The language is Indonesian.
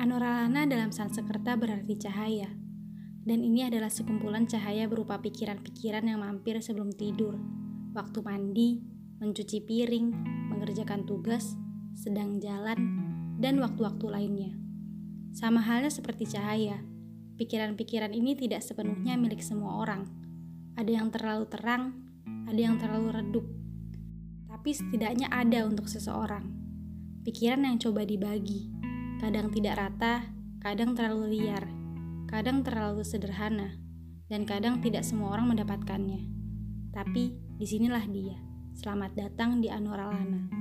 Anoralana dalam Sanskerta berarti cahaya, dan ini adalah sekumpulan cahaya berupa pikiran-pikiran yang mampir sebelum tidur, waktu mandi, mencuci piring, mengerjakan tugas, sedang jalan, dan waktu-waktu lainnya. Sama halnya seperti cahaya, pikiran-pikiran ini tidak sepenuhnya milik semua orang. Ada yang terlalu terang, ada yang terlalu redup, tapi setidaknya ada untuk seseorang. Pikiran yang coba dibagi, kadang tidak rata, kadang terlalu liar, kadang terlalu sederhana, dan kadang tidak semua orang mendapatkannya. Tapi di sinilah dia. Selamat datang di Anoralana.